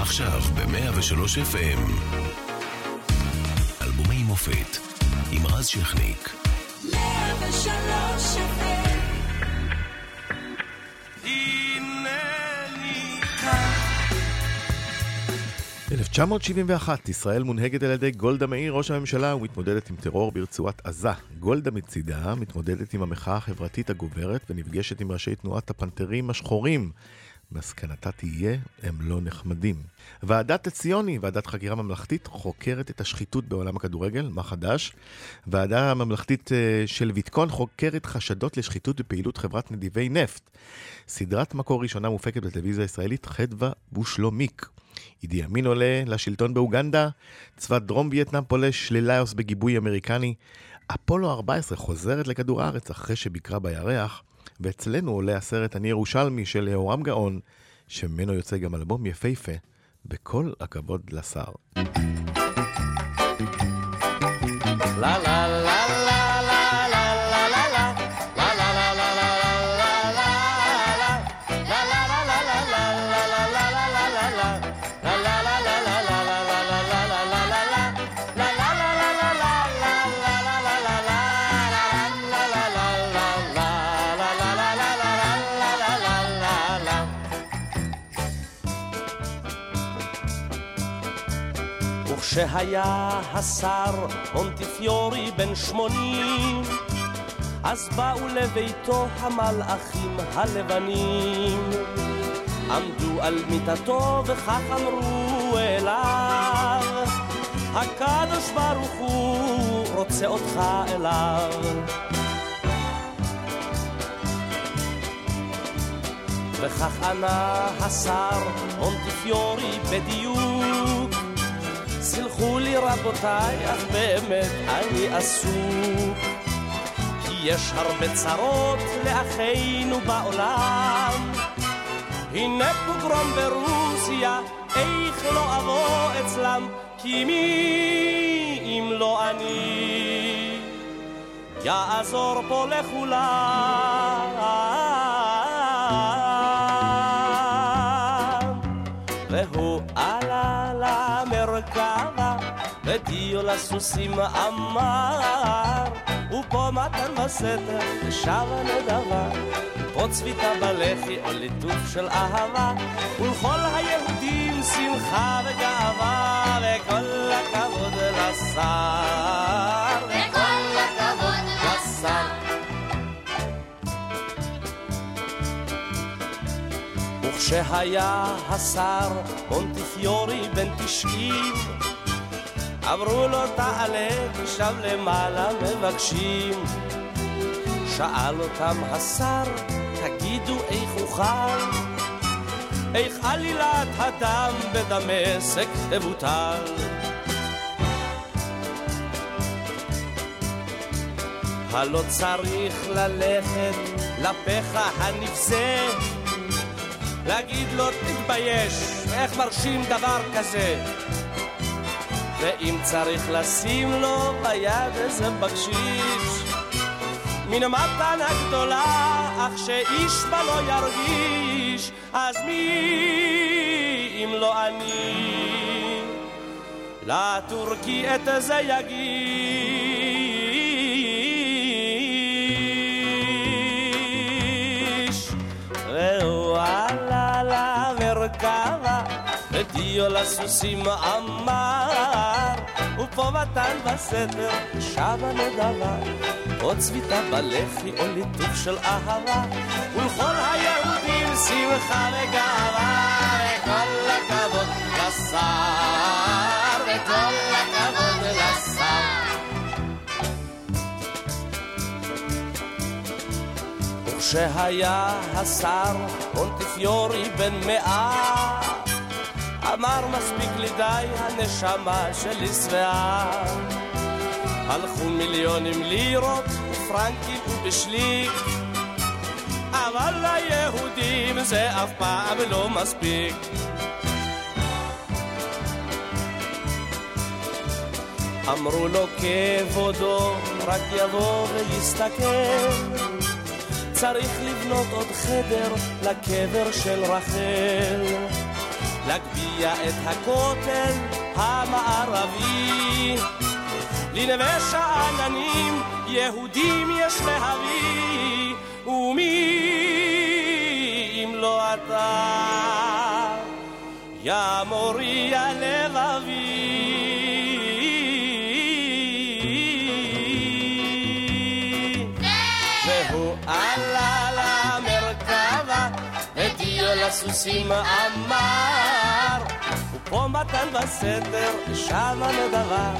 עכשיו ב-103 FM. אלבומי מופת עם רז שכניק. 103 FM 1971, ישראל מונהגת על ידי גולדה מאיר, ראש הממשלה, ומתמודדת עם טרור ברצועת עזה. גולדה מצידה מתמודדת עם המחאה החברתית הגוברת ונפגשת עם ראשי תנועת הפנתרים השחורים. מסקנתה תהיה, הם לא נחמדים. ועדת עציוני, ועדת חקירה ממלכתית, חוקרת את השחיתות בעולם הכדורגל, מה חדש? ועדה ממלכתית אה, של ויתקון חוקרת חשדות לשחיתות בפעילות חברת נדיבי נפט. סדרת מקור ראשונה מופקת בטלוויזיה הישראלית, חדווה בושלומיק. אידי אמין עולה לשלטון באוגנדה, צבא דרום וייטנאם פולש ללאוס בגיבוי אמריקני. אפולו 14 חוזרת לכדור הארץ אחרי שביקרה בירח. ואצלנו עולה הסרט אני ירושלמי של יהורם גאון, שממנו יוצא גם אלבום יפהפה, בכל הכבוד לשר. לה לה לה כשהיה השר מונטיפיורי בן שמונים, אז באו לביתו המלאכים הלבנים. עמדו על מיטתו וכך אמרו אליו, הקדוש ברוך הוא רוצה אותך אליו. וכך ענה השר מונטיפיורי בדיוק סלחו לי רבותיי, אך באמת אני עסוק. כי יש הרבה צרות לאחינו בעולם. הנה פוגרום ברוסיה, איך לא אבוא אצלם? כי מי אם לא אני יעזור פה לכולם. לסוסים אמר, ופה מתן בסתר, ושב הנדבה, פה צביתה בלחי או ליטוף של אהבה, ולכל היהודים שמחה וגאווה, וכל הכבוד לשר. וכל הכבוד לשר. וכשהיה השר מונטיפיורי בן תשעים, אמרו לו תעלה שם למעלה מבקשים. שאל אותם השר, תגידו איך אוכל, איך עלילת הדם בדמשק תבוטל. הלא צריך ללכת לפחה הנבזה להגיד לו תתבייש, איך מרשים דבר כזה? ואם צריך לשים לו ביד איזה בקשיש מן המתנה גדולה, אך שאיש בה לא ירגיש, אז מי אם לא אני לטורקי את זה יגיש? ודיו לסוסים אמר, ופה מתן בסתר, שבה נדבה. או צביתה בלחי או ליטוף של אהבה ולכל היהודים שמחה וגאווה וכל הכבוד לשר וכל הכבוד לשר וכשהיה השר מונטיפיורי בן מאה אמר מספיק לי די הנשמה שלי שבעה הלכו מיליונים לירות ופרנקים ובשליק אבל ליהודים זה אף פעם לא מספיק. אמרו לו כבודו רק יבוא ויסתכל. צריך לבנות עוד חדר לקבר של רחל להגביה את הכותל המערבי. לנווה שאננים יהודים יש להביא, ומי אם לא אתה, יא מורי הלבבי. הטיו לסוסים אמר, ופה מתן בסתר, שמה נדבה.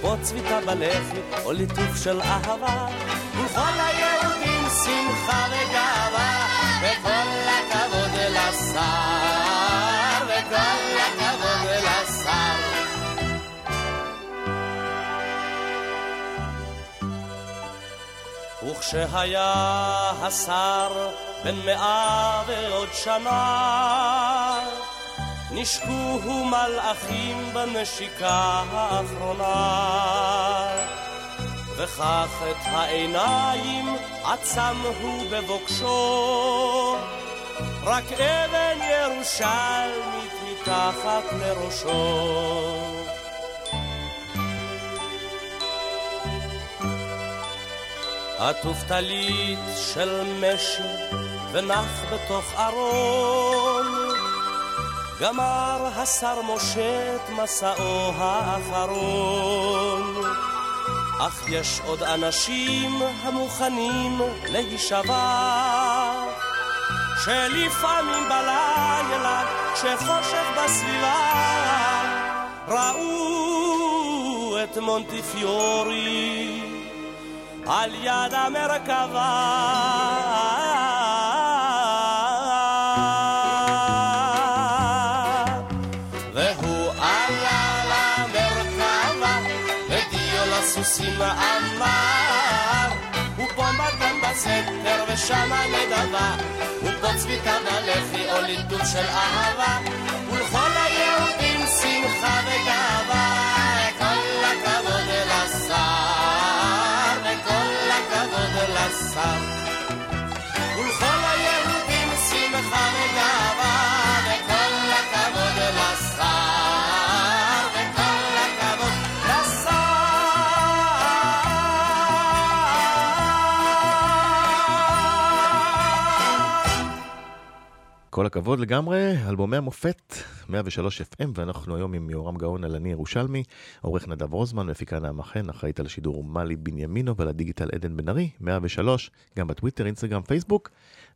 פה צביתה בלחי, או ליטוף של אהבה, ולכל היהודים שמחה וגאווה, וכל הכבוד לשר, וכל הכבוד וכשהיה השר בן מאה ועוד שנה, נשקוהו מלאכים בנשיקה האחרונה. וכך את העיניים עצם הוא בבוקשו, רק אבן ירושלמית מתחת לראשו. עטוף טלית של משי ונח בתוך ארון גמר השר משה את מסעו האחרון. אך יש עוד אנשים המוכנים להישבע, שלפעמים בלילה, כשחושך בסביבה, ראו את מונטיפיורי על יד המרכבה. הסוסים ושמה נדבה, ופה צביתה בלחי או ליטוף של אהבה, ולכל היהודים שמחה וגאווה, הכבוד כל הכבוד לגמרי, אלבומי המופת, 103 FM, ואנחנו היום עם יורם גאון על אני ירושלמי, עורך נדב רוזמן, מפיקה נעמה חן, אחראית על השידור מלי בנימינו ועל הדיגיטל עדן בן ארי, 103, גם בטוויטר, אינסטגרם, פייסבוק,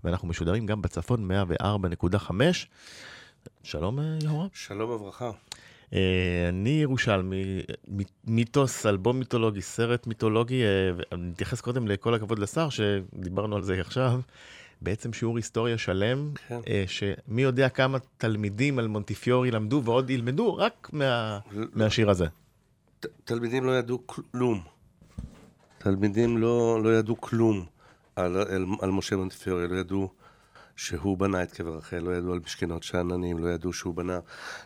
ואנחנו משודרים גם בצפון 104.5. שלום יורם. שלום וברכה. אני ירושלמי, מיתוס, אלבום מיתולוגי, סרט מיתולוגי, אני אתייחס קודם לכל הכבוד לשר, שדיברנו על זה עכשיו. בעצם שיעור היסטוריה שלם, כן. שמי יודע כמה תלמידים על מונטיפיורי למדו ועוד ילמדו רק מה, מהשיר הזה. ת, תלמידים לא ידעו כלום. תלמידים לא, לא ידעו כלום על, על, על משה מונטיפיורי, לא ידעו שהוא בנה את קבר רחל, לא ידעו על משכנות שאננים, לא ידעו שהוא בנה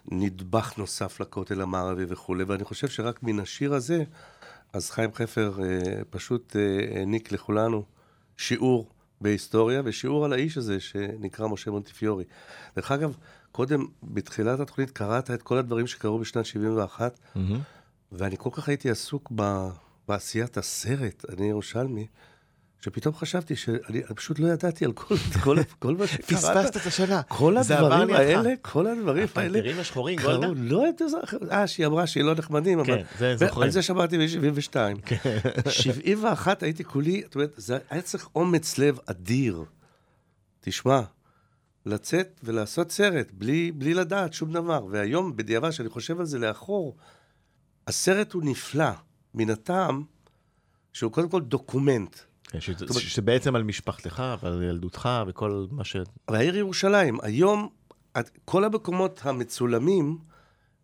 נדבך נוסף לכותל המערבי וכולי, ואני חושב שרק מן השיר הזה, אז חיים חפר אה, פשוט אה, העניק לכולנו שיעור. בהיסטוריה, ושיעור על האיש הזה שנקרא משה מונטיפיורי. דרך אגב, קודם, בתחילת התוכנית, קראת את כל הדברים שקרו בשנת 71, mm-hmm. ואני כל כך הייתי עסוק ב... בעשיית הסרט, אני ירושלמי, שפתאום חשבתי שאני פשוט לא ידעתי על כל, כל, כל מה שקראת. פספסת את השנה. כל הדברים האלה, כל הדברים האלה. הפנתרים השחורים, גולדה? לא, אה, שהיא אמרה שהיא לא נחמדים, כן, זה זוכרים. על זה שמעתי ב-72. 71 הייתי כולי, זאת אומרת, זה היה צריך אומץ לב אדיר. תשמע, לצאת ולעשות סרט בלי, בלי לדעת שום דבר. והיום, בדיעבד, כשאני חושב על זה לאחור, הסרט הוא נפלא, מן הטעם שהוא קודם כל דוקומנט. כן, שזה בעצם על משפחתך ועל ילדותך וכל מה ש... והעיר ירושלים, היום כל המקומות המצולמים,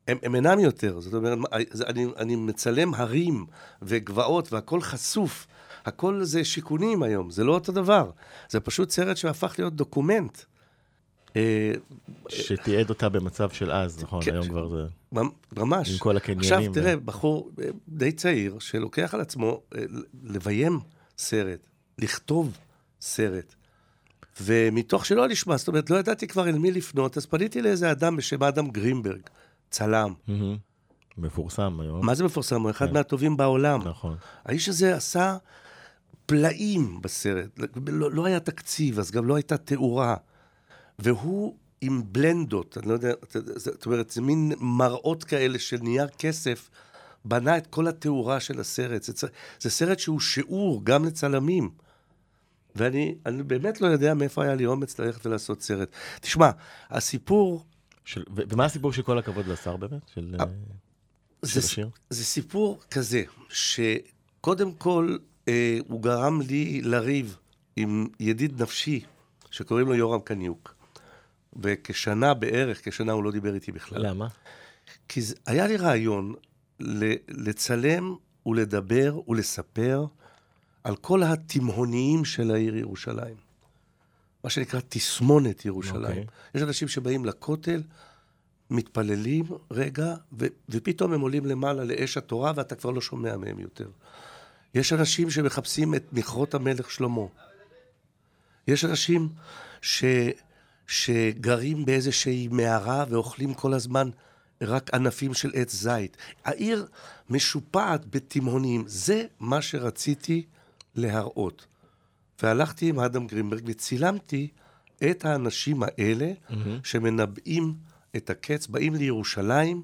הם, הם אינם יותר. זאת אומרת, אני, אני מצלם הרים וגבעות והכל חשוף. הכל זה שיכונים היום, זה לא אותו דבר. זה פשוט סרט שהפך להיות דוקומנט. אה, שתיעד אותה במצב של אז, נכון? כן, היום כבר זה... ממש. עם כל הקניינים. עכשיו, תראה, בחור אה, די צעיר, שלוקח על עצמו אה, לביים סרט, לכתוב סרט. ומתוך שלא נשמע, זאת אומרת, לא ידעתי כבר אל מי לפנות, אז פניתי לאיזה אדם בשם אדם גרינברג, צלם. מפורסם היום. מה זה מפורסם? הוא אחד כן. מהטובים בעולם. נכון. האיש הזה עשה פלאים בסרט. לא, לא היה תקציב, אז גם לא הייתה תאורה. והוא עם בלנדות, אני לא יודע, זאת אומרת, זה מין מראות כאלה של נייר כסף, בנה את כל התאורה של הסרט. זה, זה סרט שהוא שיעור גם לצלמים. ואני אני באמת לא יודע מאיפה היה לי אומץ ללכת ולעשות סרט. תשמע, הסיפור... של, ו- ומה הסיפור של כל הכבוד לשר באמת? של, אה, של זה, השיר? זה סיפור כזה, שקודם כל אה, הוא גרם לי לריב עם ידיד נפשי, שקוראים לו יורם קניוק. וכשנה בערך, כשנה הוא לא דיבר איתי בכלל. למה? כי זה, היה לי רעיון לצלם ולדבר ולספר על כל התימהוניים של העיר ירושלים. מה שנקרא תסמונת ירושלים. אוקיי. יש אנשים שבאים לכותל, מתפללים רגע, ו- ופתאום הם עולים למעלה לאש התורה, ואתה כבר לא שומע מהם יותר. יש אנשים שמחפשים את מכרות המלך שלמה. יש אנשים ש... שגרים באיזושהי מערה ואוכלים כל הזמן רק ענפים של עץ זית. העיר משופעת בתימהונים. זה מה שרציתי להראות. והלכתי עם אדם גרינברג וצילמתי את האנשים האלה שמנבאים את הקץ, באים לירושלים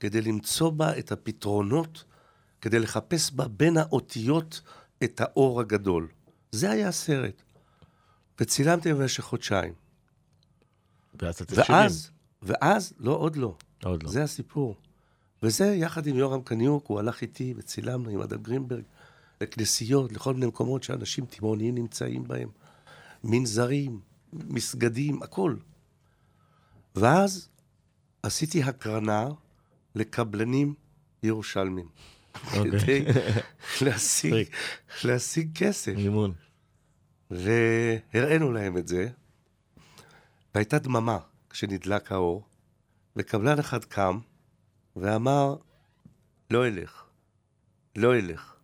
כדי למצוא בה את הפתרונות, כדי לחפש בה בין האותיות את האור הגדול. זה היה הסרט. וצילמתי במשך חודשיים. ואז. ואז, ואז, לא, עוד לא. עוד לא. זה הסיפור. וזה, יחד עם יורם קניוק, הוא הלך איתי וצילמנו עם אדם גרינברג לכנסיות, לכל מיני מקומות שאנשים תימהוניים נמצאים בהם. מנזרים, מסגדים, הכל. ואז עשיתי הקרנה לקבלנים ירושלמים. אוקיי. כדי להשיג. להשיג כסף. מימון. והראינו להם את זה, והייתה דממה כשנדלק האור, וקבלן אחד קם ואמר, לא אלך, לא אלך.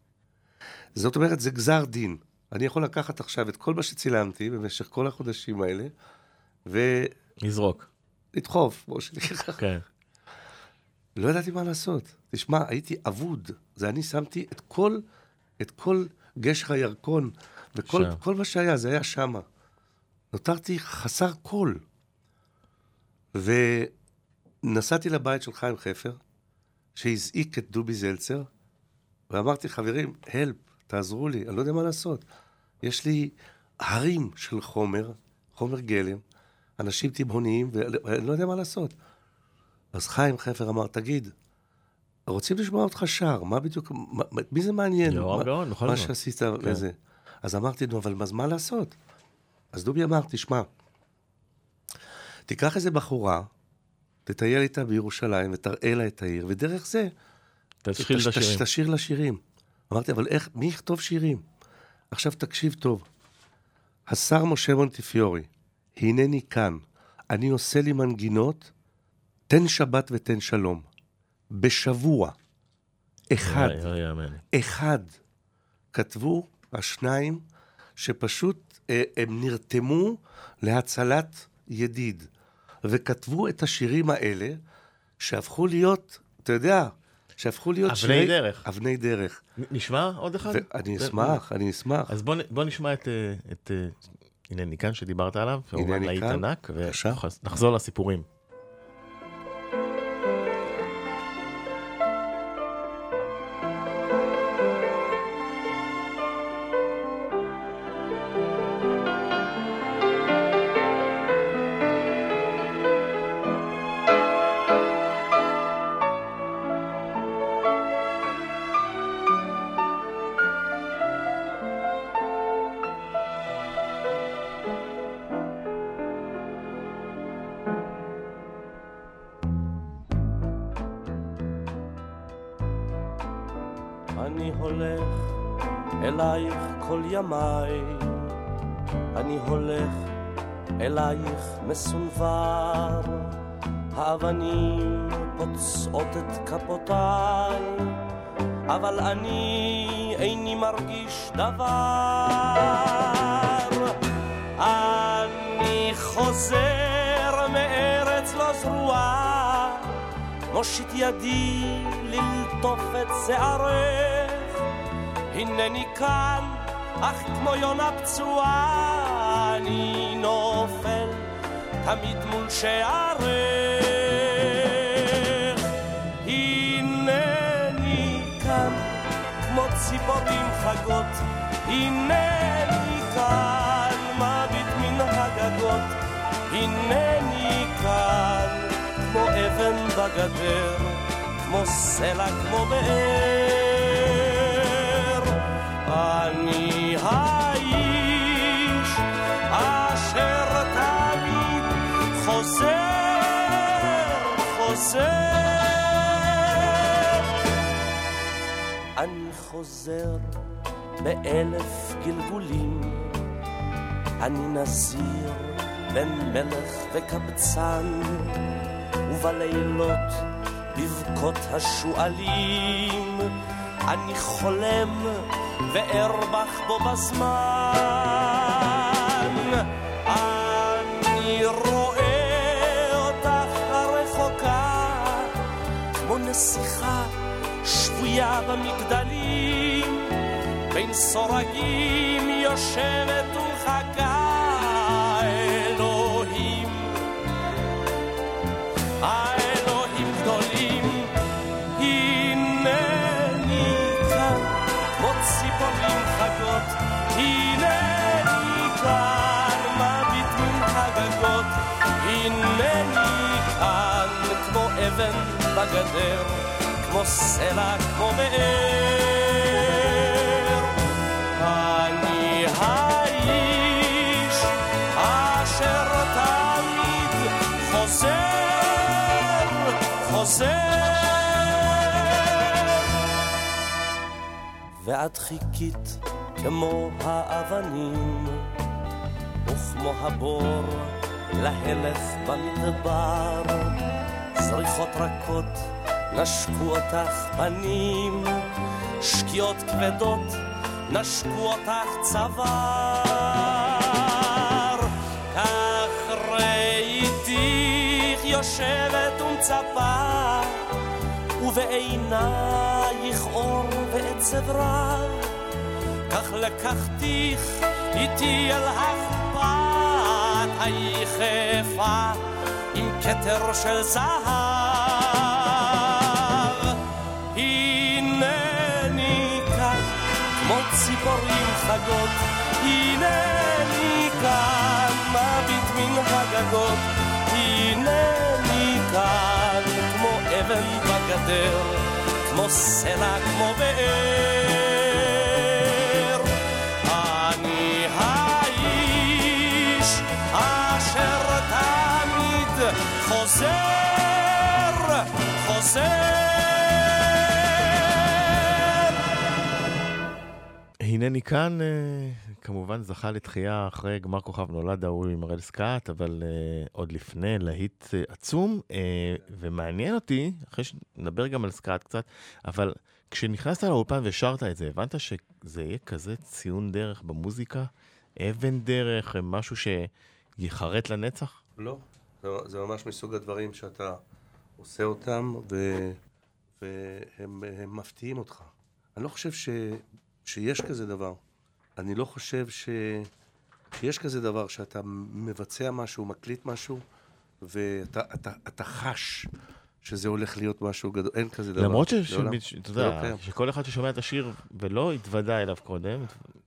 זאת אומרת, זה גזר דין. אני יכול לקחת עכשיו את כל מה שצילמתי במשך כל החודשים האלה, לזרוק. ולדחוף, כמו שנקרא. כן. לא ידעתי מה לעשות. תשמע, הייתי אבוד. זה אני שמתי את כל, את כל גשר הירקון, וכל שם. כל מה שהיה, זה היה שמה. נותרתי חסר קול. ונסעתי לבית של חיים חפר, שהזעיק את דובי זלצר, ואמרתי, חברים, הלפ, תעזרו לי, אני לא יודע מה לעשות. יש לי הרים של חומר, חומר גלם, אנשים תימהוניים, ואני לא יודע מה לעשות. אז חיים חפר אמר, תגיד, רוצים לשמוע אותך שר, מה בדיוק, מה, מי זה מעניין? מה- גאון, בכל מה. שעשית כן. וזה. אז אמרתי, נו, אבל אז מה לעשות? אז דובי אמר, תשמע, תיקח איזה בחורה, תטייל איתה בירושלים ותראה לה את העיר, ודרך זה תשחיל תש- תש- השירים. תשיר לה שירים. אמרתי, אבל איך, מי יכתוב שירים? עכשיו תקשיב טוב. השר משה מונטיפיורי, הנני כאן, אני עושה לי מנגינות, תן שבת ותן שלום. בשבוע, אחד. אחד, כתבו השניים שפשוט אה, הם נרתמו להצלת ידיד, וכתבו את השירים האלה, שהפכו להיות, אתה יודע, שהפכו להיות אבני דרך. אבני דרך. נשמע עוד אחד? ואני זה- אשמח, אני אשמח. אז בוא, בוא נשמע את, אה, את אה, הנני כאן שדיברת עליו, הנני להיט כאן, ענק, בבקשה. ונחזור לסיפורים. האבנים פוצעות את כפותיי, אבל אני איני מרגיש דבר. אני חוזר מארץ לא זרועה, מושיט ידי ללטוף את שערך. הנני כאן, אך כמו יונה פצועה, אני נופל תמיד מול שערך. כמו ציפורים חגות, הנני כאן, מביט מן הגגות, הנני כאן, כמו אבן בגדר, כמו סלע, כמו באר. אני האיש אשר תמיד חוזר, חוזר. חוזר באלף גלגולים, אני נזיר בין מלך וקבצן, ובלילות בבכות השועלים, אני חולם וארבח בו בזמן. אני רואה אותך הרחוקה, כמו נסיכה שבויה במגדלים, בין סורגים יושבת ומחכה אלוהים. האלוהים גדולים, הנני כאן, כמו ציפורים חגות, הנני כאן, מביט מן הגגות, הנני כאן, כמו אבן בגדר, כמו סלע, כמו באר. חוזר. ואת חיכית כמו האבנים, וכמו הבור להלך במדבר, זריחות רכות נשקו אותך פנים, שקיעות כבדות נשקו אותך צוואר. יושבת ומצפה, ובעינייך אור ועצב רב. כך לקחתיך איתי אל החפת היחפה עם כתר של זהב. הנני כאן כמו ציפורים חגות, הנני כאן מביט מן הגגות, אבן בגדר, כמו סלע, כמו באר. אני האיש אשר תמיד חוזר, חוזר. הנני כאן, אה, כמובן זכה לתחייה אחרי גמר כוכב נולד ההוא עם הראל סקאט, אבל אה, עוד לפני, להיט אה, עצום, אה, ומעניין אותי, אחרי שנדבר גם על סקאט קצת, אבל כשנכנסת לאולפן ושרת את זה, הבנת שזה יהיה כזה ציון דרך במוזיקה? אבן דרך, משהו שיחרט לנצח? לא, זה, זה ממש מסוג הדברים שאתה עושה אותם ו, והם הם מפתיעים אותך. אני לא חושב ש, שיש כזה דבר. אני לא חושב ש, שיש כזה דבר שאתה מבצע משהו, מקליט משהו, ואתה אתה, אתה חש שזה הולך להיות משהו גדול. אין כזה דבר. למרות. שאתה לא יודע, קיים. שכל אחד ששומע את השיר ולא התוודע אליו קודם,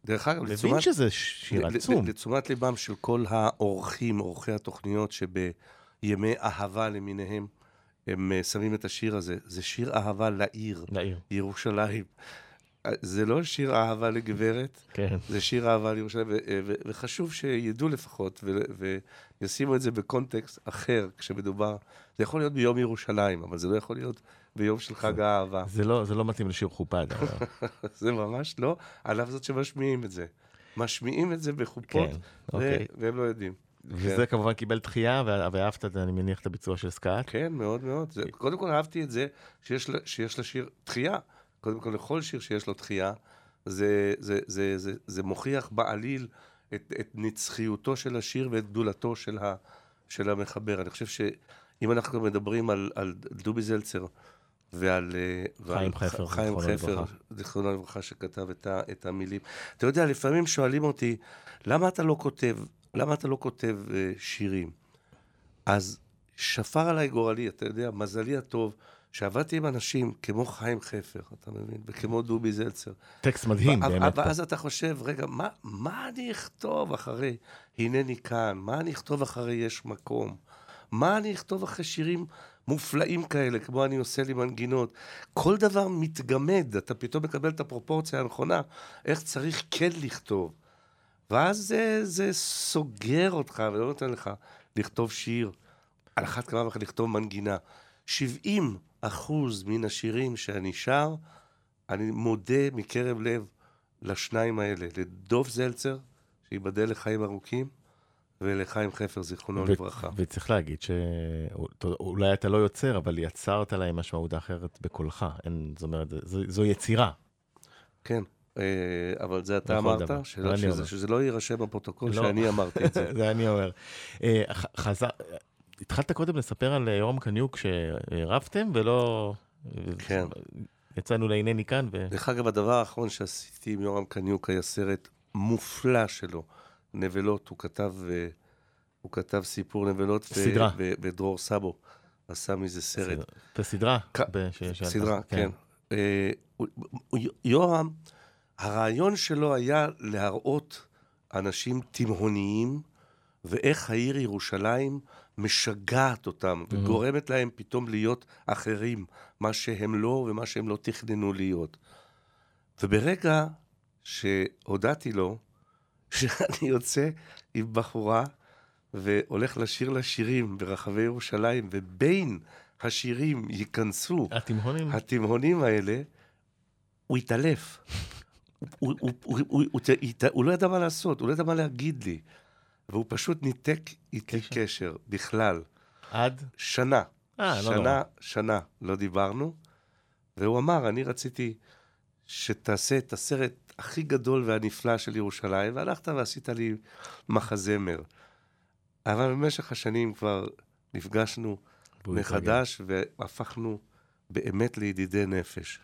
דרך אגב, מבין לתשומת- שזה שיר עצום. לתשומת ליבם של כל האורחים, אורחי התוכניות שבימי אהבה למיניהם, הם אה, שמים את השיר הזה. זה שיר אהבה לעיר, לעיר, ירושלים. אה, זה לא שיר אהבה לגברת, כן. זה שיר אהבה לירושלים, ו- ו- וחשוב שידעו לפחות, ו- וישימו את זה בקונטקסט אחר כשמדובר. זה יכול להיות ביום ירושלים, אבל זה לא יכול להיות ביום של חג האהבה. זה לא, זה לא מתאים לשיר חופד, אבל זה ממש לא, על אף זאת שמשמיעים את זה. משמיעים את זה בחופות, כן, ו- אוקיי. והם לא יודעים. וזה כמובן קיבל דחייה, ואהבת, את, אני מניח, את הביצוע של סקאט. כן, מאוד מאוד. זה, קודם כל אהבתי את זה שיש, שיש לשיר דחייה. קודם כל, לכל שיר שיש לו דחייה, זה, זה, זה, זה, זה מוכיח בעליל את, את נצחיותו של השיר ואת גדולתו של, ה, של המחבר. אני חושב שאם אנחנו מדברים על, על דובי זלצר ועל... אה, חיים ועל חפר, חיים חפר. זיכרונו לברכה, שכתב את, ה, את המילים. אתה יודע, לפעמים שואלים אותי, למה אתה לא כותב, למה אתה לא כותב אה, שירים? אז שפר עליי גורלי, אתה יודע, מזלי הטוב, שעבדתי עם אנשים כמו חיים חפר, אתה מבין? וכמו דובי זלצר. טקסט מדהים, ו- באמת. ואז אתה חושב, רגע, מה, מה אני אכתוב אחרי הנני כאן? מה אני אכתוב אחרי יש מקום? מה אני אכתוב אחרי שירים מופלאים כאלה, כמו אני עושה לי מנגינות? כל דבר מתגמד, אתה פתאום מקבל את הפרופורציה הנכונה, איך צריך כן לכתוב. ואז זה, זה סוגר אותך ולא נותן לך לכתוב שיר. על אחת כמה וכמה לכתוב מנגינה. 70 אחוז מן השירים שאני שר, אני מודה מקרב לב לשניים האלה, לדוב זלצר, שייבדל לחיים ארוכים, ולחיים חפר, זיכרונו ו- לברכה. וצריך להגיד שאולי אתה לא יוצר, אבל יצרת להם משמעות אחרת בקולך. אין, זאת אומרת, זו, זו יצירה. כן, אה, אבל זה אתה אמרת, דבר. שלא- אני שזה- לא יירשם בפרוטוקול לא. שאני אמרתי את זה. זה אני אומר. אה, חזר, התחלת קודם לספר על אה, יורם קניוק שרבתם ולא... כן. יצאנו להנני כאן, ו... דרך אגב, הדבר האחרון שעשיתי עם יורם קניוק היה סרט מופלא שלו, נבלות, הוא כתב, אה, הוא כתב סיפור נבלות, סדרה. ו- ודרור סבו עשה מזה סרט. את הסדרה. כ- ב- ש-. סדרה, כן. אה, הוא- הוא- יורם, הרעיון שלו היה להראות אנשים תימהוניים, ואיך העיר ירושלים משגעת אותם, וגורמת להם פתאום להיות אחרים, מה שהם לא ומה שהם לא תכננו להיות. וברגע שהודעתי לו שאני יוצא עם בחורה והולך לשיר לה שירים ברחבי ירושלים, ובין השירים ייכנסו התימהונים, התימהונים האלה, הוא התעלף. הוא, הוא, הוא, הוא, הוא, הוא, הוא לא ידע מה לעשות, הוא לא ידע מה להגיד לי. והוא פשוט ניתק איתי קשר. קשר, בכלל. עד? שנה. אה, לא שנה, נורא. שנה לא דיברנו. והוא אמר, אני רציתי שתעשה את הסרט הכי גדול והנפלא של ירושלים, והלכת ועשית לי מחזמר. אבל במשך השנים כבר נפגשנו מחדש, והפכנו באמת לידידי נפש.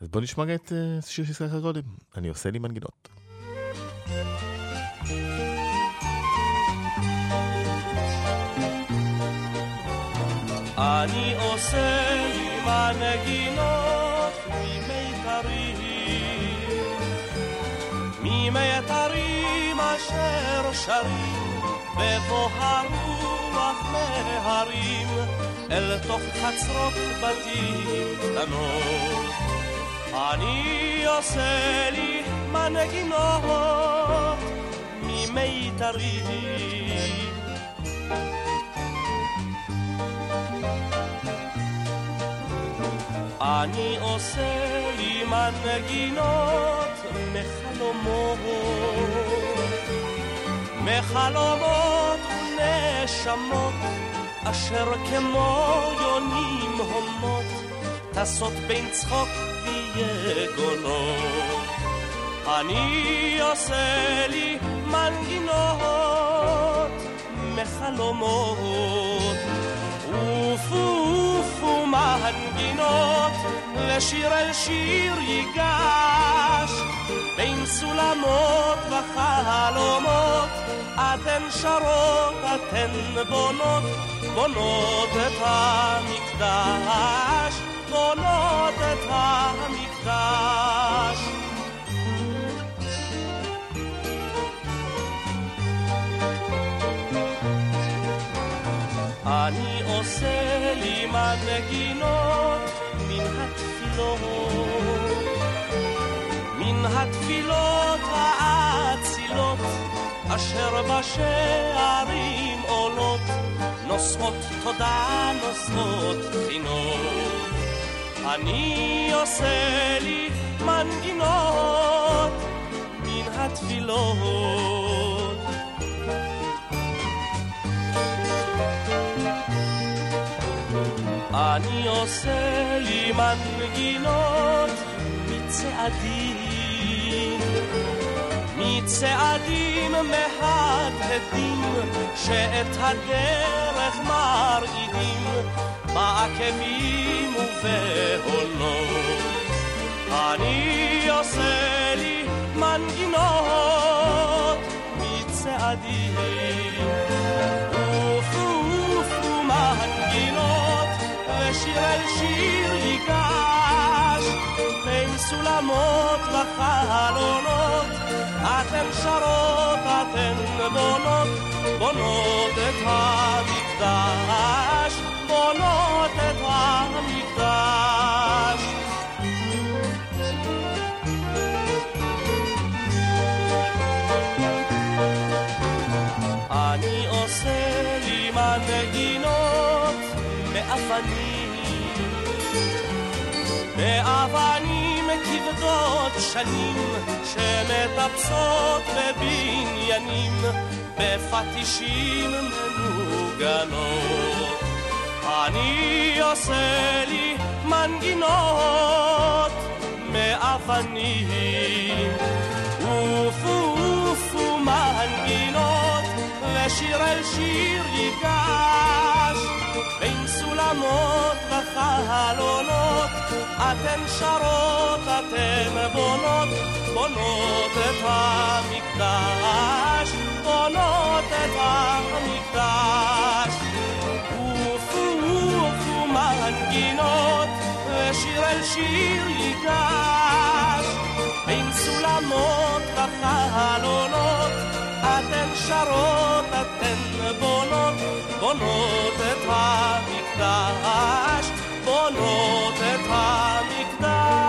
אז בוא נשמע את אה, שיר שהזכרת קודם. אני עושה לי מנגינות. אני עושה לי מנגינות ממיתרים, ממיתרים אשר שרים בבוא הרוח מהרים אל תוך חצרות בתים קטנות. אני עושה לי מנגינות ממיתרים אני עושה לי מנגינות מחלומות, מחלומות ונשמות, אשר כמו יונים הומות, טסות בין צחוק ויגונות. אני עושה לי מנגינות מחלומות. עופו עופו מנגינות, לשיר אל שיר ייגש. בין סולמות וחלומות, אתן שרות, אתן בונות, בונות את המקדש, בונות את המקדש. אני עושה לי מנגינות מן התפילות, מן התפילות האצילות, אשר בשערים עולות, נושאות תודה, נושאות חינות. אני עושה לי מנגינות מן התפילות. עושה לי מנגינות מצעדים, מצעדים מהדהדים שאת הדרך מרעידים בעקבים ובהונות. אני עושה לי מנגינות מצעדים שיר אל שיר ייגש, בין סולמות וחלונות, אתן שרות, אתן בונות, בונות את המקדש, בונות את המקדש. אני עושה לי מנגינות מאבנים באבנים כבדות שנים שמטפסות בבניינים בפטישים מנוגנות. אני עושה לי מנגינות מאבנים עופו עופו מנגינות ושיר אל שיר ייגש בין סולמות וחלונות אתן שרות, אתן בונות, בונות את המקדש, בונות את המקדש. עופו עופו מנגינות, ושיר אל שיר ייגש, בין סולמות וחלונות, אתן שרות, אתן בונות, בונות את המקדש. בונות את המקדש.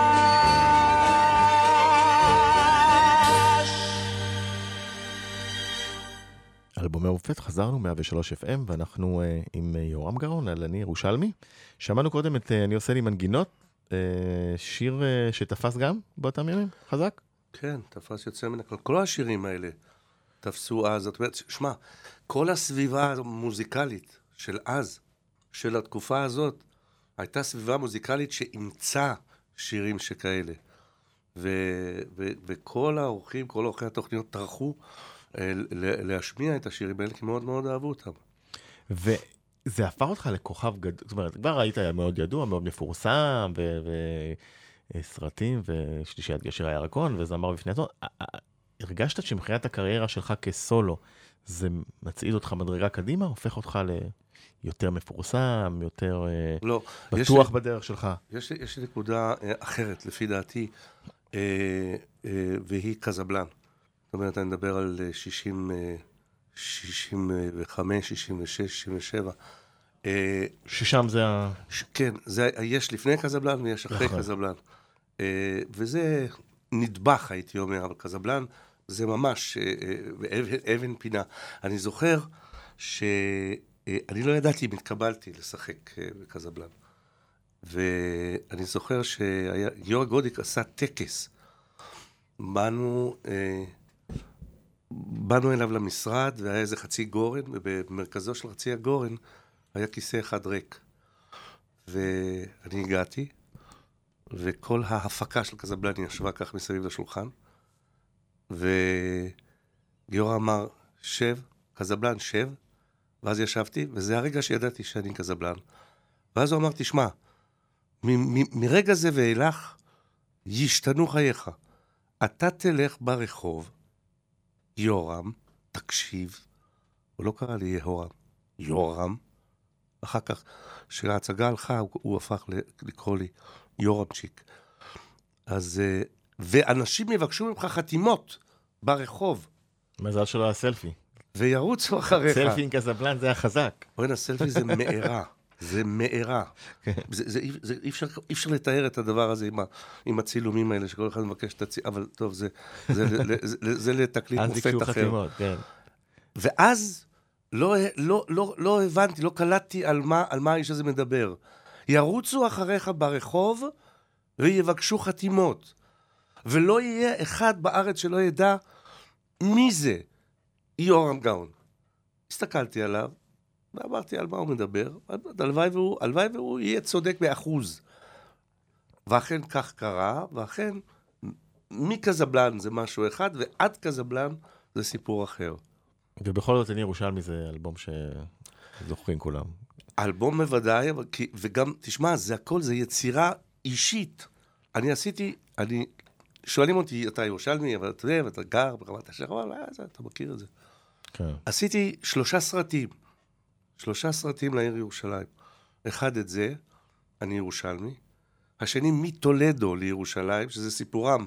אלבומי מופת, חזרנו 103 FM, ואנחנו uh, עם uh, יורם גאון, על אני ירושלמי. שמענו קודם את uh, אני עושה לי מנגינות, uh, שיר uh, שתפס גם באותם ימים, חזק? כן, תפס יוצא מן הכלל. כל השירים האלה תפסו אז, זאת אומרת, שמע, כל הסביבה המוזיקלית של אז, של התקופה הזאת, הייתה סביבה מוזיקלית שאימצה שירים שכאלה. ו- ו- וכל האורחים, כל אורחי התוכניות טרחו אה, להשמיע את השירים האלה, כי מאוד מאוד אהבו אותם. וזה הפך אותך לכוכב גדול, זאת אומרת, כבר היית מאוד ידוע, מאוד מפורסם, וסרטים, ו- ושלישיית גשר הירקון, וזמר בפני עצמו. הרגשת שמבחינת הקריירה שלך כסולו, זה מצעיד אותך מדרגה קדימה, הופך אותך ל... יותר מפורסם, יותר אה, לא, בטוח לי, בדרך שלך. יש, יש נקודה אה, אחרת, לפי דעתי, אה, והיא קזבלן. זאת אומרת, אני מדבר על 60, 65, 66, 67. ששם זה ה... כן, זה, יש לפני קזבלן ויש אחרי נכון. קזבלן. וזה נדבך, הייתי אומר, אבל קזבלן זה ממש אבן, אבן פינה. אני זוכר ש... אה, אני לא ידעתי אם התקבלתי לשחק אה, בקזבלן. ואני זוכר שיורא גודיק עשה טקס. באנו, אה, באנו אליו למשרד, והיה איזה חצי גורן, ובמרכזו של חצי הגורן היה כיסא אחד ריק. ואני הגעתי, וכל ההפקה של קזבלן ישבה כך מסביב לשולחן, וגיורא אמר, שב, קזבלן, שב, ואז ישבתי, וזה הרגע שידעתי שאני קזבלן. ואז הוא אמר, תשמע, מרגע זה ואילך, ישתנו חייך. אתה תלך ברחוב, יורם, תקשיב, הוא לא קרא לי יהורם, יורם. אחר כך, כשההצגה הלכה, הוא, הוא הפך לקרוא לי יורמצ'יק. אז, אה, ואנשים יבקשו ממך חתימות ברחוב. מזל שלא היה סלפי. וירוצו אחריך. סלפי עם קזבלן זה היה חזק. בוא'נה, סלפי זה מארה. זה מארה. כן. זה, זה, זה, אי, אפשר, אי אפשר לתאר את הדבר הזה עם, ה, עם הצילומים האלה, שכל אחד מבקש את הצילום, אבל טוב, זה, זה, זה, זה, זה לתקליט מופת אחר. חתימות, כן. ואז לא, לא, לא, לא הבנתי, לא קלטתי על מה, על מה האיש הזה מדבר. ירוצו אחריך ברחוב ויבקשו חתימות. ולא יהיה אחד בארץ שלא ידע מי זה. יורם גאון. הסתכלתי עליו, ואמרתי על מה הוא מדבר, הלוואי והוא, הלוואי והוא יהיה צודק באחוז. ואכן כך קרה, ואכן מקזבלן זה משהו אחד, ועד קזבלן זה סיפור אחר. ובכל זאת, אני ירושלמי זה אלבום שזוכרים כולם. אלבום בוודאי, כי, וגם, תשמע, זה הכל, זה יצירה אישית. אני עשיתי, אני, שואלים אותי, אתה ירושלמי, אבל אתה יודע, ואתה גר ברמת השחר, אבל אה, אתה מכיר את זה. כן. עשיתי שלושה סרטים, שלושה סרטים לעיר ירושלים. אחד את זה, אני ירושלמי. השני, מטולדו לירושלים, שזה סיפורם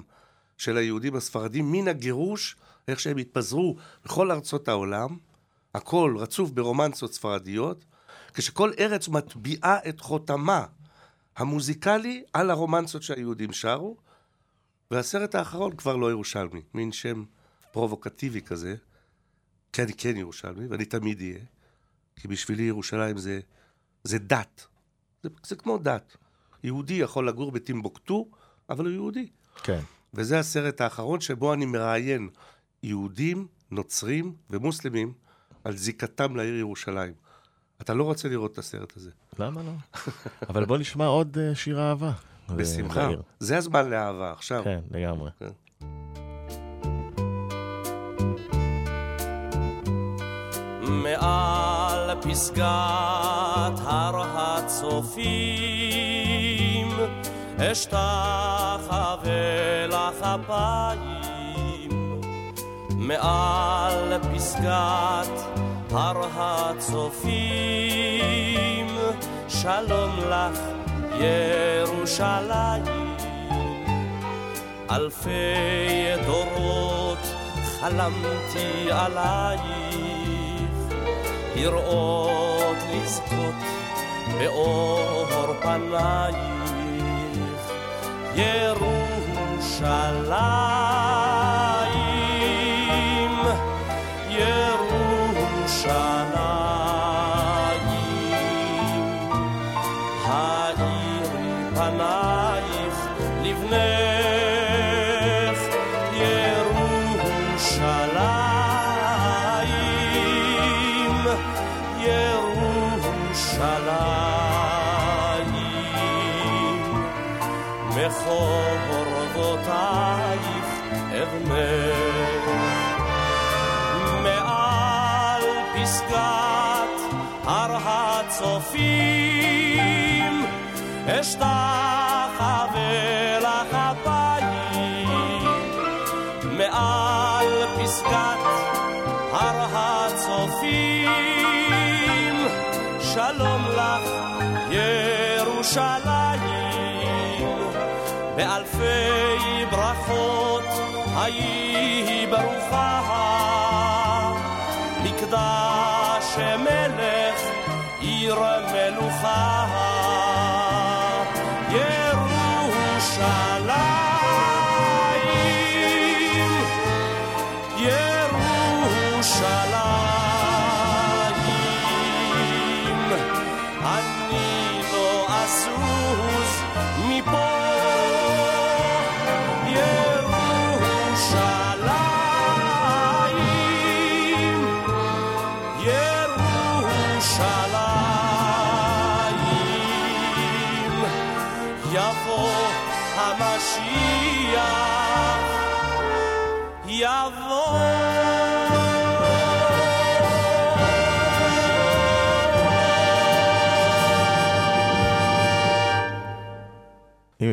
של היהודים הספרדים מן הגירוש, איך שהם התפזרו בכל ארצות העולם, הכל רצוף ברומנסות ספרדיות, כשכל ארץ מטביעה את חותמה המוזיקלי על הרומנסות שהיהודים שרו, והסרט האחרון כבר לא ירושלמי, מין שם פרובוקטיבי כזה, כי אני כן ירושלמי, ואני תמיד אהיה, כי בשבילי ירושלים זה, זה דת. זה, זה כמו דת. יהודי יכול לגור בטימבוקטו, אבל הוא יהודי. כן. וזה הסרט האחרון שבו אני מראיין יהודים, נוצרים ומוסלמים על זיקתם לעיר ירושלים. אתה לא רוצה לראות את הסרט הזה. למה לא? אבל בוא נשמע עוד אה, שיר אהבה. בשמחה. לעיר. זה הזמן לאהבה, עכשיו. כן, לגמרי. מעל פסגת הר הצופים אשתחווה לך אפיים מעל פסגת הר הצופים שלום לך ירושלים. אלפי דורות חלמתי עלייך לראות לזכות באור פנייך. ירושלים הצופים אשתחווה לך אפיים מעל פסגת הר הצופים. שלום לך ירושלים. באלפי ברכות היי ברוכה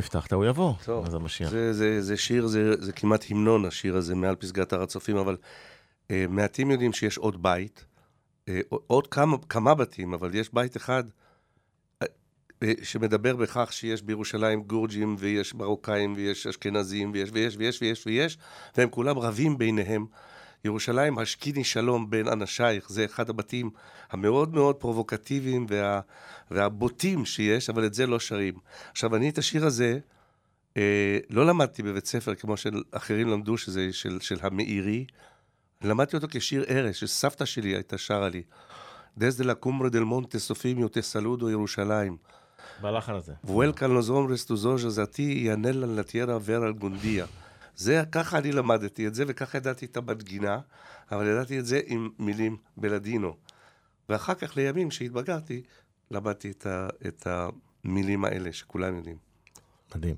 הבטחת, הוא יבוא. טוב, אז המשיח. זה, זה, זה שיר, זה, זה כמעט המנון השיר הזה מעל פסגת הר הצופים, אבל אה, מעטים יודעים שיש עוד בית, אה, עוד כמה, כמה בתים, אבל יש בית אחד אה, אה, שמדבר בכך שיש בירושלים גורג'ים, ויש מרוקאים, ויש אשכנזים, ויש ויש ויש ויש ויש, והם כולם רבים ביניהם. ירושלים, השקיני שלום בין אנשייך, זה אחד הבתים המאוד מאוד פרובוקטיביים וה, והבוטים שיש, אבל את זה לא שרים. עכשיו, אני את השיר הזה, אה, לא למדתי בבית ספר כמו שאחרים למדו, שזה של, של המאירי, למדתי אותו כשיר ערש, שסבתא שלי הייתה שרה לי. La cumbre del monte Sofimio te saludo ירושלים. בלחן הזה. Vuelcan los hombres tus ojos a ti y anhelan זה, ככה אני למדתי את זה, וככה ידעתי את המנגינה, אבל ידעתי את זה עם מילים בלדינו. ואחר כך, לימים, כשהתבגרתי, למדתי את, ה, את המילים האלה, שכולם יודעים. מדהים.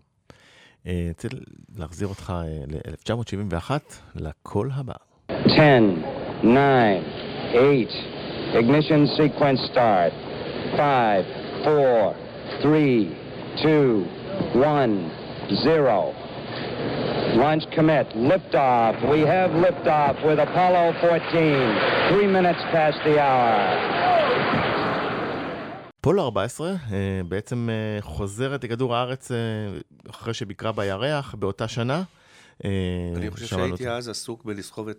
אה, רוצה להחזיר אותך ל-1971, לקול הבא. 10, 9, 8, ignition sequence start. 5, 4, 3, 2, 1, 0. Launch commit. Liftoff. We have liftoff with Apollo 14. Three minutes past the hour. אפולו 14 אה, בעצם אה, חוזרת לכדור הארץ אה, אחרי שביקרה בירח באותה שנה. אה, אני חושב שהייתי. אז עסוק בלסחוב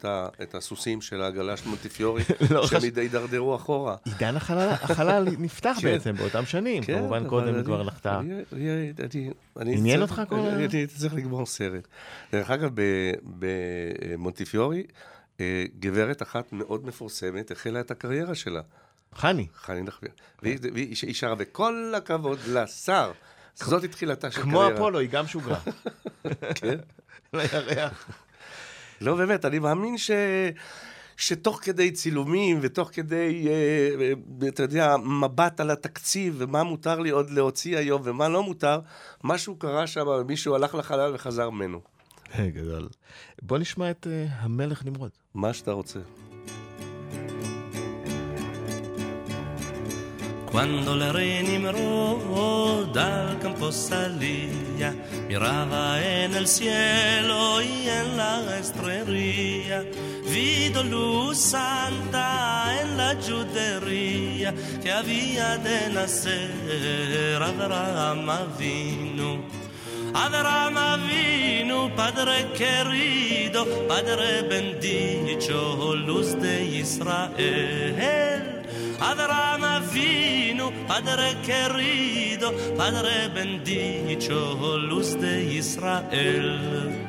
את הסוסים של העגלה של מונטיפיורי, לא שהם הידרדרו אחורה. עידן החלל, נפתח כן. בעצם באותם שנים, כן, כמובן קודם כבר נחתה. עניין אותך כל ה- אני צריך לגמור סרט. דרך אגב, במונטיפיורי, אה, גברת אחת מאוד מפורסמת החלה את הקריירה שלה, חני, חני נחמיה. והיא והיא- היא שרה, וכל הכבוד לשר. זאת תחילתה של כמו קריירה. אפולו, היא גם שוגרה. כן. לירח. לא, באמת, אני מאמין ש... שתוך כדי צילומים ותוך כדי, אה, אה, אתה יודע, מבט על התקציב ומה מותר לי עוד להוציא היום ומה לא מותר, משהו קרה שם, מישהו הלך לחלל וחזר ממנו. גדול. בוא נשמע את אה, המלך נמרוד. מה שאתה רוצה. Quando le re Nimrod al campo salía, miraba en el cielo y en la estrella, vido luz santa en la judería que había de nacer. Abraham Avinu, Padre querido, Padre bendito, luz de Israel. Abraham Avinu, Padre querido, Padre bendito, luz de Israel.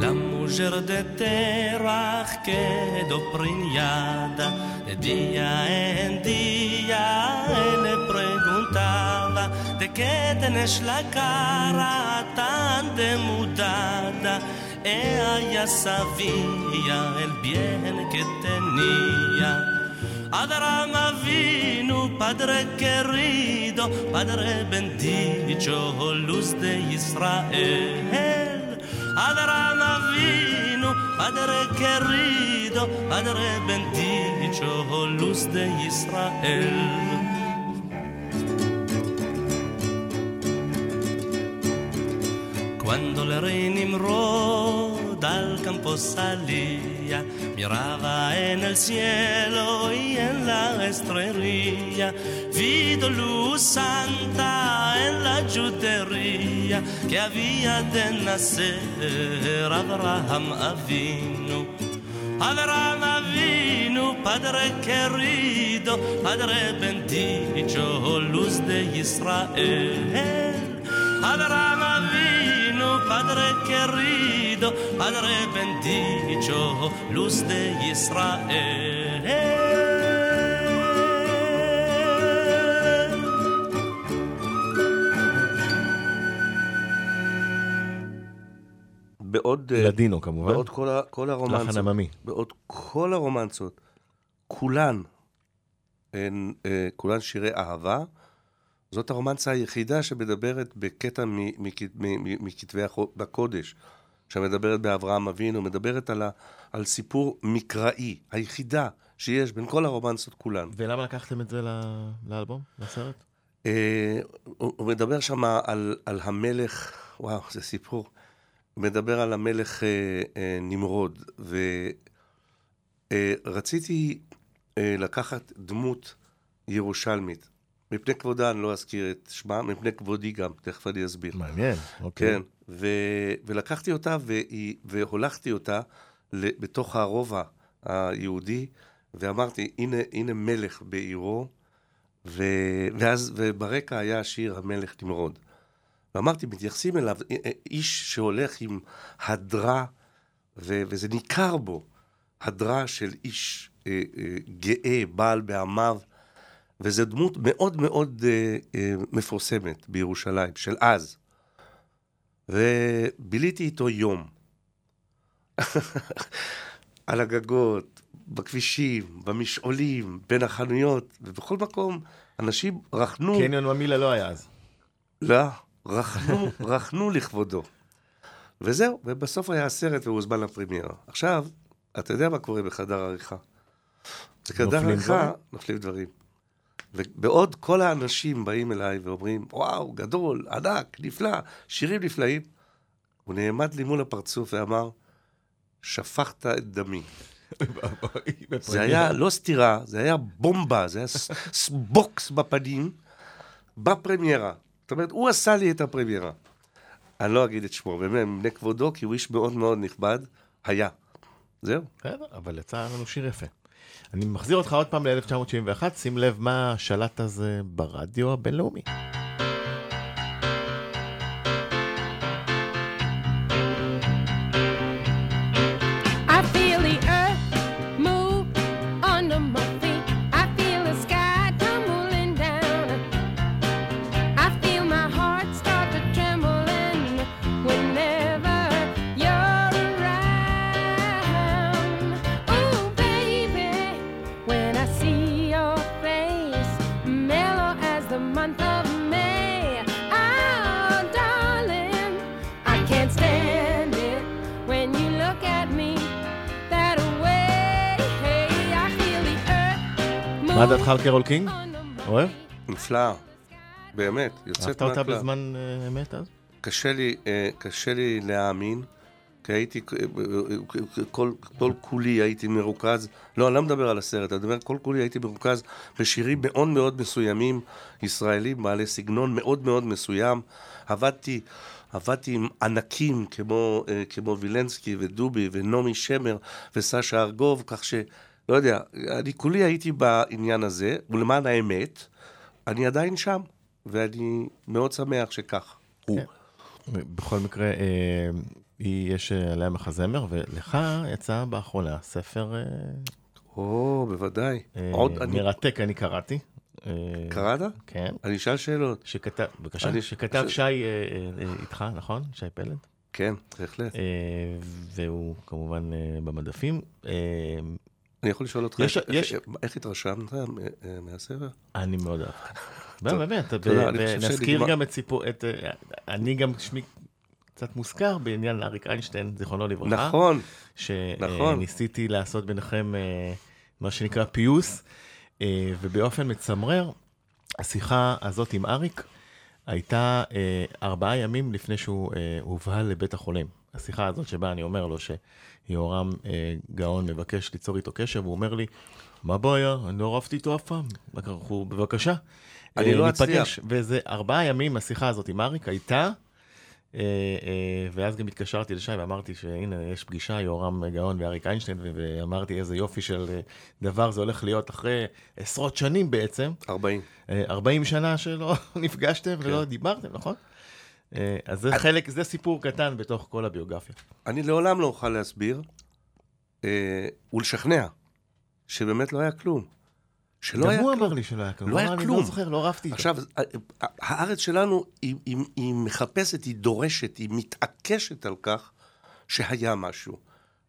La mujer de Terach quedó preñada de día en día él le preguntaba de qué tenés la cara tan demudada ella ya sabía el bien que tenía Abraham Avinu, Padre querido, Padre bendito, luz de Israel. Abraham Avinu, Padre querido, Padre bendito, luz de Israel. Cuando el rey Nimrod al campo salía, miraba en el cielo y en la estrella, vido luz santa en la judería que había de nacer Abraham Avinu. Abraham Avinu, Padre querido, Padre bendito, luz de Israel. Abraham Avinu, Padre querido, Padre bendito, luz de Israel. בעוד... אה, לדינו כמובן. בעוד כל, ה, כל הרומנסות, לחן עממי. בעוד כל הרומנסות, כולן, הן, אה, כולן שירי אהבה, זאת הרומנסה היחידה שמדברת בקטע מכתבי הקודש, שמדברת באברהם אבינו, מדברת על, ה, על סיפור מקראי, היחידה שיש בין כל הרומנסות כולן. ולמה לקחתם את זה לאלבום, לסרט? אה, הוא הוא מדבר שם על, על המלך, וואו, זה סיפור. הוא מדבר על המלך אה, אה, נמרוד, ורציתי אה, לקחת דמות ירושלמית. מפני כבודה אני לא אזכיר את שמה, מפני כבודי גם, תכף אני אסביר. מעניין, אוקיי. כן, ו... ולקחתי אותה והיא... והולכתי אותה בתוך הרובע היהודי, ואמרתי, הנה, הנה מלך בעירו, ו... ואז, וברקע היה השיר המלך נמרוד. ואמרתי, מתייחסים אליו, א- א- איש שהולך עם הדרה, ו... וזה ניכר בו, הדרה של איש אה, אה, גאה, בעל בעמיו, וזו דמות מאוד מאוד אה, אה, מפורסמת בירושלים, של אז. וביליתי איתו יום. על הגגות, בכבישים, במשעולים, בין החנויות, ובכל מקום אנשים רכנו... קניון ממילה לא היה אז. לא, רכנו, רכנו לכבודו. וזהו, ובסוף היה הסרט והוא הוזמן לפרמיירה. עכשיו, אתה יודע מה קורה בחדר עריכה. בחדר עריכה? נופלים דברים. ובעוד כל האנשים באים אליי ואומרים, וואו, גדול, ענק, נפלא, שירים נפלאים, הוא נעמד לי מול הפרצוף ואמר, שפכת את דמי. זה היה לא סתירה, זה היה בומבה, זה היה בוקס בפנים, בפרמיירה. זאת אומרת, הוא עשה לי את הפרמיירה. אני לא אגיד את שמו, באמת, מפני כבודו, כי הוא איש מאוד מאוד נכבד, היה. זהו. בסדר, אבל יצא לנו שיר יפה. אני מחזיר אותך עוד פעם ל-1971, שים לב מה שלט אז אה, ברדיו הבינלאומי. מה דעתך על קרול קינג? אוהב? נפלאה. באמת, יוצאת אהבת אותה מהכלל. בזמן אה, אמת אז? קשה לי, אה, קשה לי להאמין, כי הייתי, אה, כל, כל כולי הייתי מרוכז, לא, אני לא מדבר על הסרט, אני מדבר, כל כולי הייתי מרוכז בשירים מאוד מאוד מסוימים, ישראלים, בעלי סגנון מאוד מאוד מסוים. עבדתי, עבדתי עם ענקים כמו, כמו וילנסקי ודובי ונעמי שמר וסשה ארגוב, כך ש... לא יודע, אני כולי הייתי בעניין הזה, ולמען האמת, אני עדיין שם, ואני מאוד שמח שכך. הוא. כן. בכל מקרה, אה, יש עליה מחזמר, ולך יצא באחרונה ספר אה, או, בוודאי. אה. מרתק, אני קראתי. קראת? כן. אני אשאל שאלות. שכתב, בבקשה, אני- שכתב שי איתך, נכון? שי פלד? כן, בהחלט. והוא כמובן במדפים. אה, אני יכול לשאול אותך, יש- איך- יש- איך- איך התרשמת אה, אה, מהספר? אני מאוד אהבתי. באמת, שנגמר- גם את סיפור, אה, אני גם שמי קצת מוזכר בעניין אריק איינשטיין, זיכרונו לברכה. נכון, נכון. שניסיתי לעשות ביניכם אה, מה שנקרא פיוס, אה, ובאופן מצמרר, השיחה הזאת עם אריק הייתה אה, ארבעה ימים לפני שהוא אה, הובהל לבית החולים. השיחה הזאת שבה אני אומר לו שיהורם אה, גאון מבקש ליצור איתו קשר, והוא אומר לי, מה הבעיה? אני לא רבתי איתו אף פעם. אנחנו, בבקשה. אני אה, לא ניפגש." אצליח. וזה ארבעה ימים, השיחה הזאת עם אריק הייתה, אה, אה, ואז גם התקשרתי לשי ואמרתי שהנה, יש פגישה, יורם גאון ואריק איינשטיין, ואמרתי איזה יופי של אה, דבר זה הולך להיות אחרי עשרות שנים בעצם, 40. אה, 40 שנה שלא נפגשתם כן. ולא דיברתם, נכון? אה, אז זה חלק, זה סיפור קטן בתוך כל הביוגרפיה. אני לעולם לא אוכל להסביר אה, ולשכנע שבאמת לא היה כלום. שלא גם היה הוא כלום. אמר לי שלא היה כלום. לא היה אני כלום. לא זוכר, לא רבתי איתו. עכשיו, ה- ה- הארץ שלנו היא, היא, היא מחפשת, היא דורשת, היא מתעקשת על כך שהיה משהו.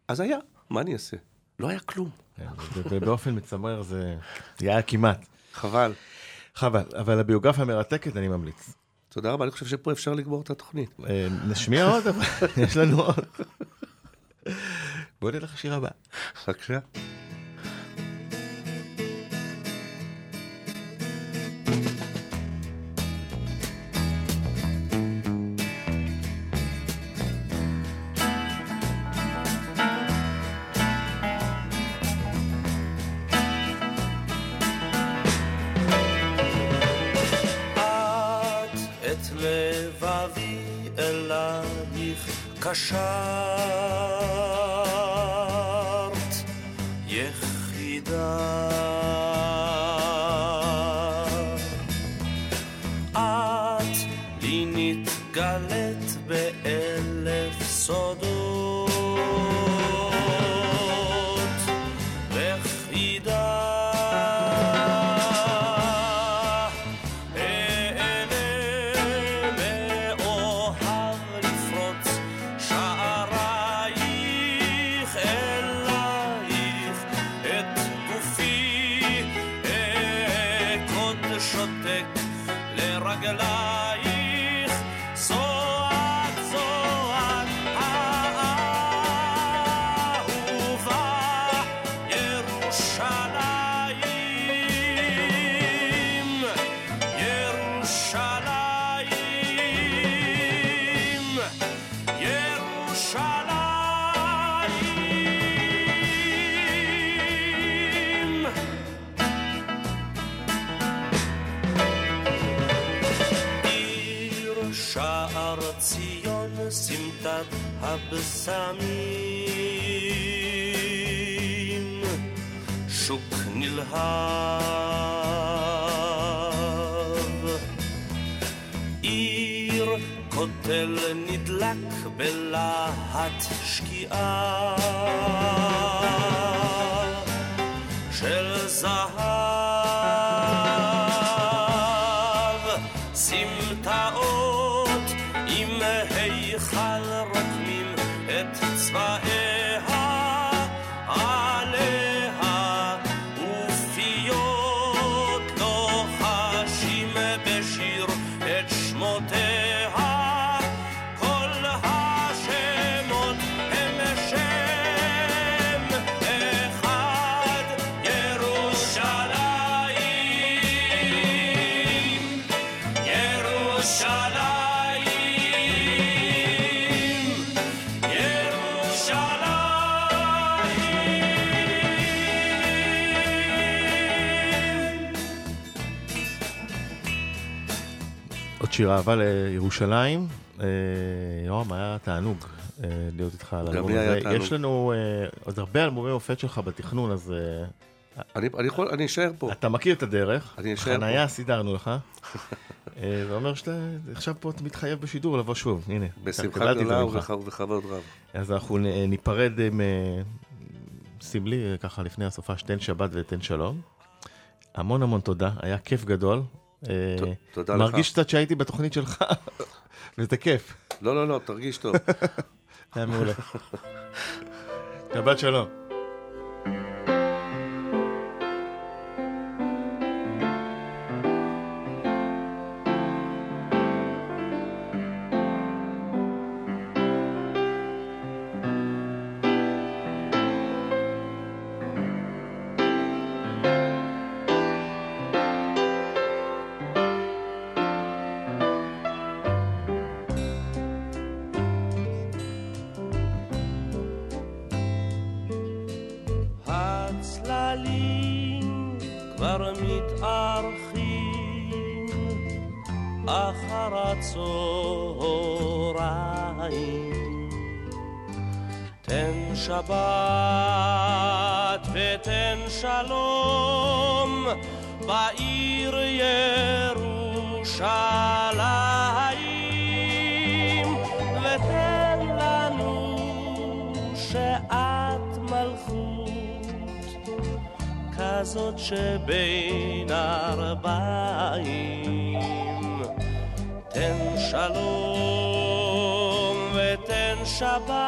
אז היה, מה אני אעשה? לא היה כלום. כן, ובאופן מצמרר זה היה כמעט. חבל. חבל, אבל הביוגרפיה המרתקת, אני ממליץ. תודה רבה, אני חושב שפה אפשר לגמור את התוכנית. אה, נשמיע עוד, אבל יש לנו עוד. בוא נלך לשיר הבא. בבקשה. 待。הבשמים, שוק נלהב. עיר כותל נדלק בלהט שקיעה. של זהב, סמטאות עם היכל רוקמים את שיר אהבה לירושלים. אה, יורם, היה תענוג אה, להיות איתך על האלבום הזה. יש לנו אה, עוד הרבה אלבומי מופת שלך בתכנון, אז אני אני יכול, אני אשאר פה. אתה מכיר את הדרך. אני אשאר פה. חניה סידרנו לך. זה אומר שאתה עכשיו פה אתה מתחייב בשידור לבוא שוב, הנה. בשמחה גדולה ובכבוד רב. אז אנחנו ניפרד עם סמלי, ככה לפני הסופה, שתן שבת ותן שלום. המון המון תודה, היה כיף גדול. אה, תודה לך. מרגיש קצת שהייתי בתוכנית שלך, וזה כיף, לא, לא, לא, תרגיש טוב. היה מעולה. שבת שלום. שבת ותן שלום בעיר ירושלים. ותן לנו שעת מלכות כזאת שבין ארבעים. תן שלום ותן שבת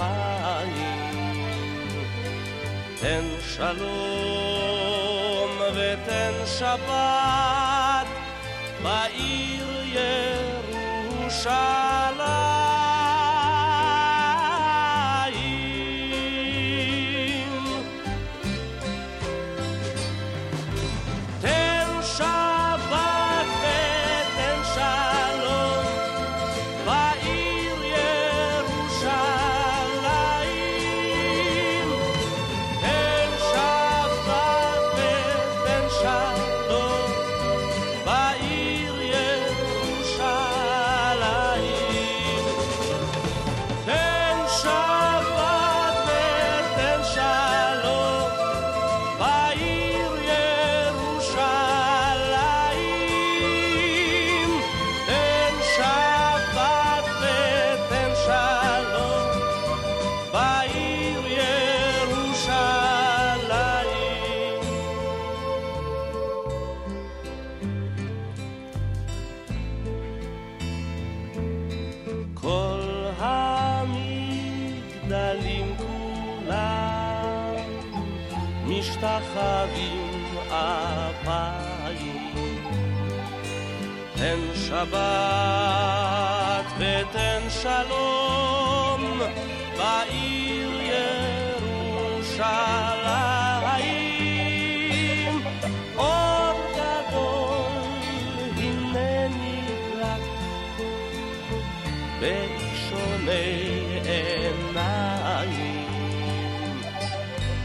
כנפיים. תן שלום ותן שבת בעיר ירושלים.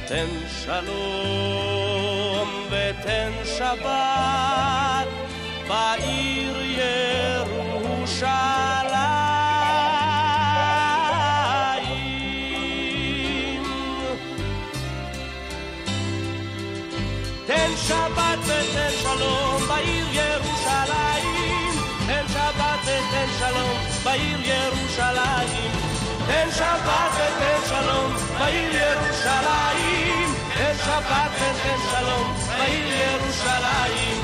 תן שלום ותן שבת בעיר ירושלים. תן שבת ותן שלום בעיר ירושלים. תן שבת ותן שלום בעיר ירושלים. תן שבת ותן שלום בעיר ירושלים. תן שבת ותן שלום בעיר ירושלים.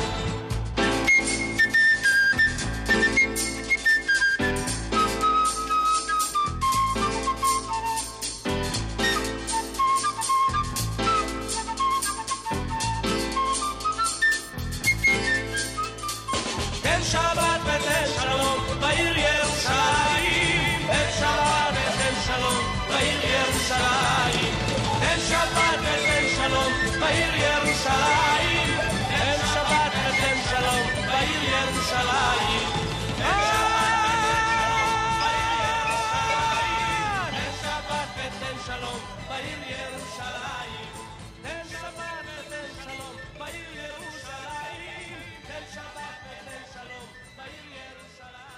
Shalom, Ba'ir Yerushalayim.